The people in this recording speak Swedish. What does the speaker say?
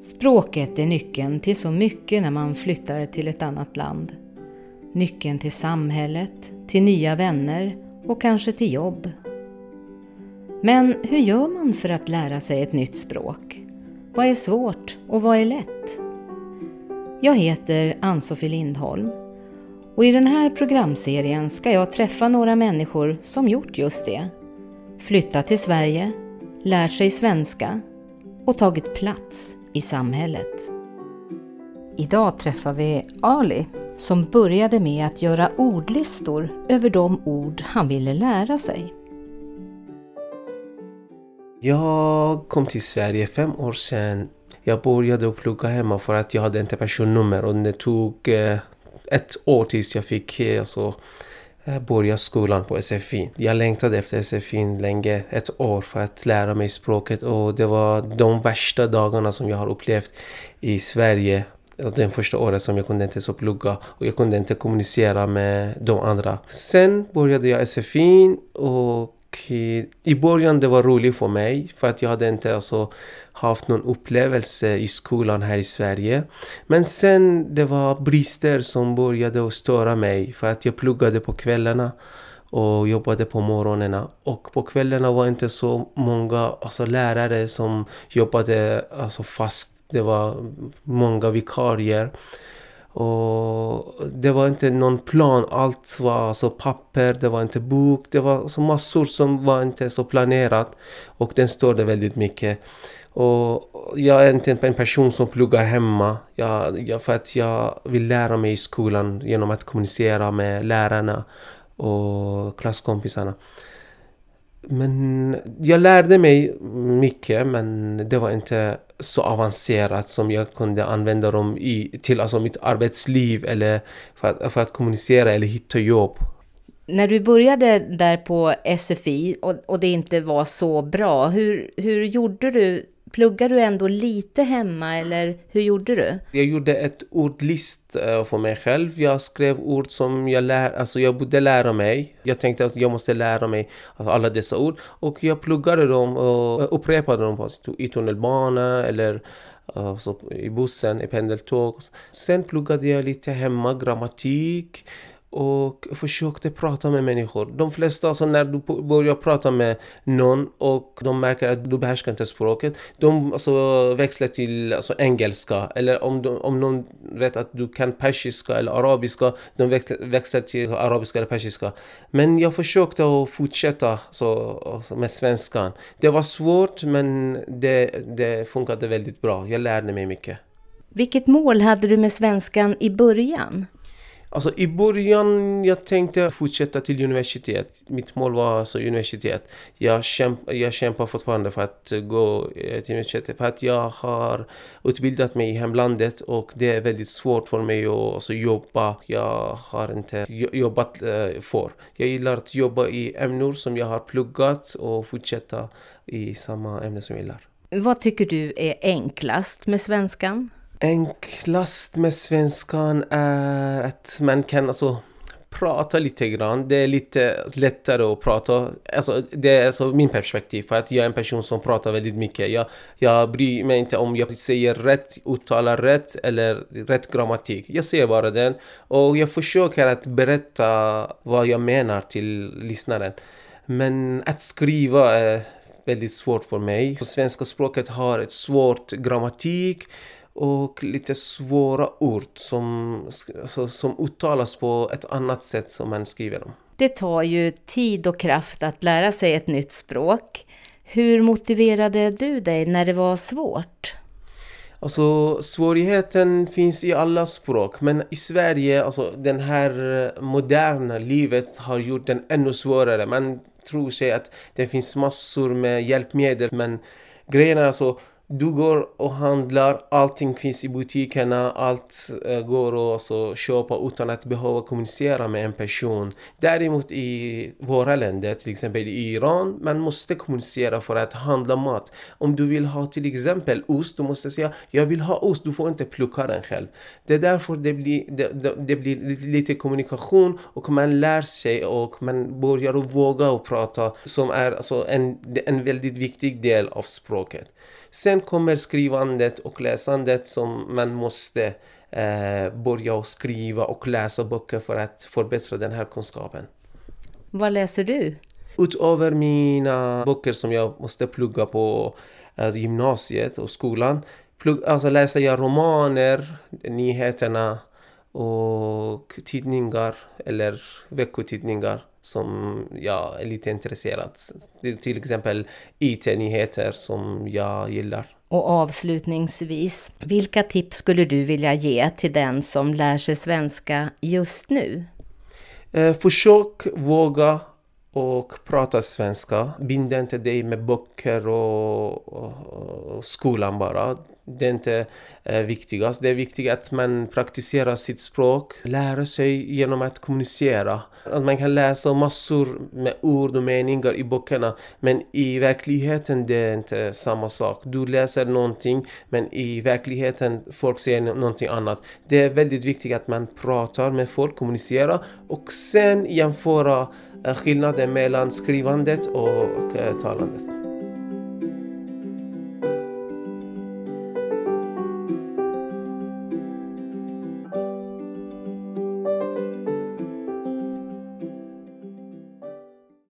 Språket är nyckeln till så mycket när man flyttar till ett annat land. Nyckeln till samhället, till nya vänner och kanske till jobb. Men hur gör man för att lära sig ett nytt språk? Vad är svårt och vad är lätt? Jag heter Ann-Sofie Lindholm och i den här programserien ska jag träffa några människor som gjort just det. Flyttat till Sverige, lärt sig svenska och tagit plats i samhället. Idag träffar vi Ali som började med att göra ordlistor över de ord han ville lära sig. Jag kom till Sverige fem år sedan. Jag började plugga hemma för att jag hade inte personnummer och det tog eh, ett år tills jag fick eh, alltså, börja skolan på SFI. Jag längtade efter SFI länge, ett år för att lära mig språket och det var de värsta dagarna som jag har upplevt i Sverige. Den första året som jag kunde inte så plugga och jag kunde inte kommunicera med de andra. Sen började jag SFI och Eh, i början det var roligt för mig för att jag hade inte alltså haft någon upplevelse i skolan här i Sverige. Men sen det var brister som började att störa mig för att jag pluggade på kvällarna och jobbade på morgonerna. Och på kvällarna var inte så många alltså, lärare som jobbade alltså, fast. Det var många vikarier. Och det var inte någon plan, allt var alltså papper, det var inte bok, det var alltså massor som var inte så planerat. Och den störde väldigt mycket. Och jag är inte en person som pluggar hemma. Jag, jag, för att jag vill lära mig i skolan genom att kommunicera med lärarna och klasskompisarna. Men jag lärde mig mycket men det var inte så avancerat som jag kunde använda dem i, till alltså mitt arbetsliv eller för att, för att kommunicera eller hitta jobb. När du började där på SFI och, och det inte var så bra, hur, hur gjorde du Pluggar du ändå lite hemma eller hur gjorde du? Jag gjorde ett ordlist eh, för mig själv. Jag skrev ord som jag lär, alltså jag borde lära mig. Jag tänkte att jag måste lära mig alla dessa ord. Och jag pluggade dem och eh, upprepade dem i tunnelbana eller alltså i bussen, i pendeltåg. Sen pluggade jag lite hemma, grammatik och försökte prata med människor. De flesta, alltså när du börjar prata med någon och de märker att du behärskar inte språket, de alltså växlar till alltså, engelska. Eller om, de, om någon vet att du kan persiska eller arabiska, de växlar till alltså, arabiska eller persiska. Men jag försökte att fortsätta så, alltså, med svenskan. Det var svårt men det, det funkade väldigt bra. Jag lärde mig mycket. Vilket mål hade du med svenskan i början? Alltså i början jag tänkte fortsätta till universitet. Mitt mål var alltså universitet. Jag, kämp, jag kämpar fortfarande för att gå eh, till universitetet. För att jag har utbildat mig i hemlandet och det är väldigt svårt för mig att alltså, jobba. Jag har inte jobbat eh, för. Jag gillar att jobba i ämnen som jag har pluggat och fortsätta i samma ämne som jag gillar. Vad tycker du är enklast med svenskan? Enklast med svenskan är att man kan alltså prata lite grann. Det är lite lättare att prata. Alltså, det är alltså min perspektiv. För att jag är en person som pratar väldigt mycket. Jag, jag bryr mig inte om jag säger rätt, uttalar rätt eller rätt grammatik. Jag säger bara den. Och jag försöker att berätta vad jag menar till lyssnaren. Men att skriva är väldigt svårt för mig. Svenska språket har ett svårt grammatik och lite svåra ord som, alltså, som uttalas på ett annat sätt som man skriver dem. Det tar ju tid och kraft att lära sig ett nytt språk. Hur motiverade du dig när det var svårt? Alltså svårigheten finns i alla språk men i Sverige, alltså den här moderna livet har gjort den ännu svårare. Man tror sig att det finns massor med hjälpmedel men grejen är alltså du går och handlar, allting finns i butikerna, allt eh, går att alltså, köpa utan att behöva kommunicera med en person. Däremot i våra länder, till exempel i Iran, man måste kommunicera för att handla mat. Om du vill ha till exempel ost, du måste säga jag vill ha ost, du får inte plocka den själv. Det är därför det blir, det, det, det blir lite kommunikation och man lär sig och man börjar att våga och prata som är alltså, en, en väldigt viktig del av språket. Sen sen kommer skrivandet och läsandet som man måste eh, börja skriva och läsa böcker för att förbättra den här kunskapen. Vad läser du? Utöver mina böcker som jag måste plugga på alltså gymnasiet och skolan plugg, alltså läser jag romaner, nyheterna och tidningar eller veckotidningar som jag är lite intresserad. Till exempel IT-nyheter som jag gillar. Och avslutningsvis, vilka tips skulle du vilja ge till den som lär sig svenska just nu? Eh, försök våga och prata svenska. Bind inte dig med böcker och, och, och skolan bara. Det är inte eh, viktigast. Det är viktigt att man praktiserar sitt språk, lär sig genom att kommunicera. Att man kan läsa massor med ord och meningar i böckerna men i verkligheten det är inte samma sak. Du läser någonting men i verkligheten folk säger någonting annat. Det är väldigt viktigt att man pratar med folk, kommunicerar och sen jämföra Eh, skillnaden mellan skrivandet och eh, talandet.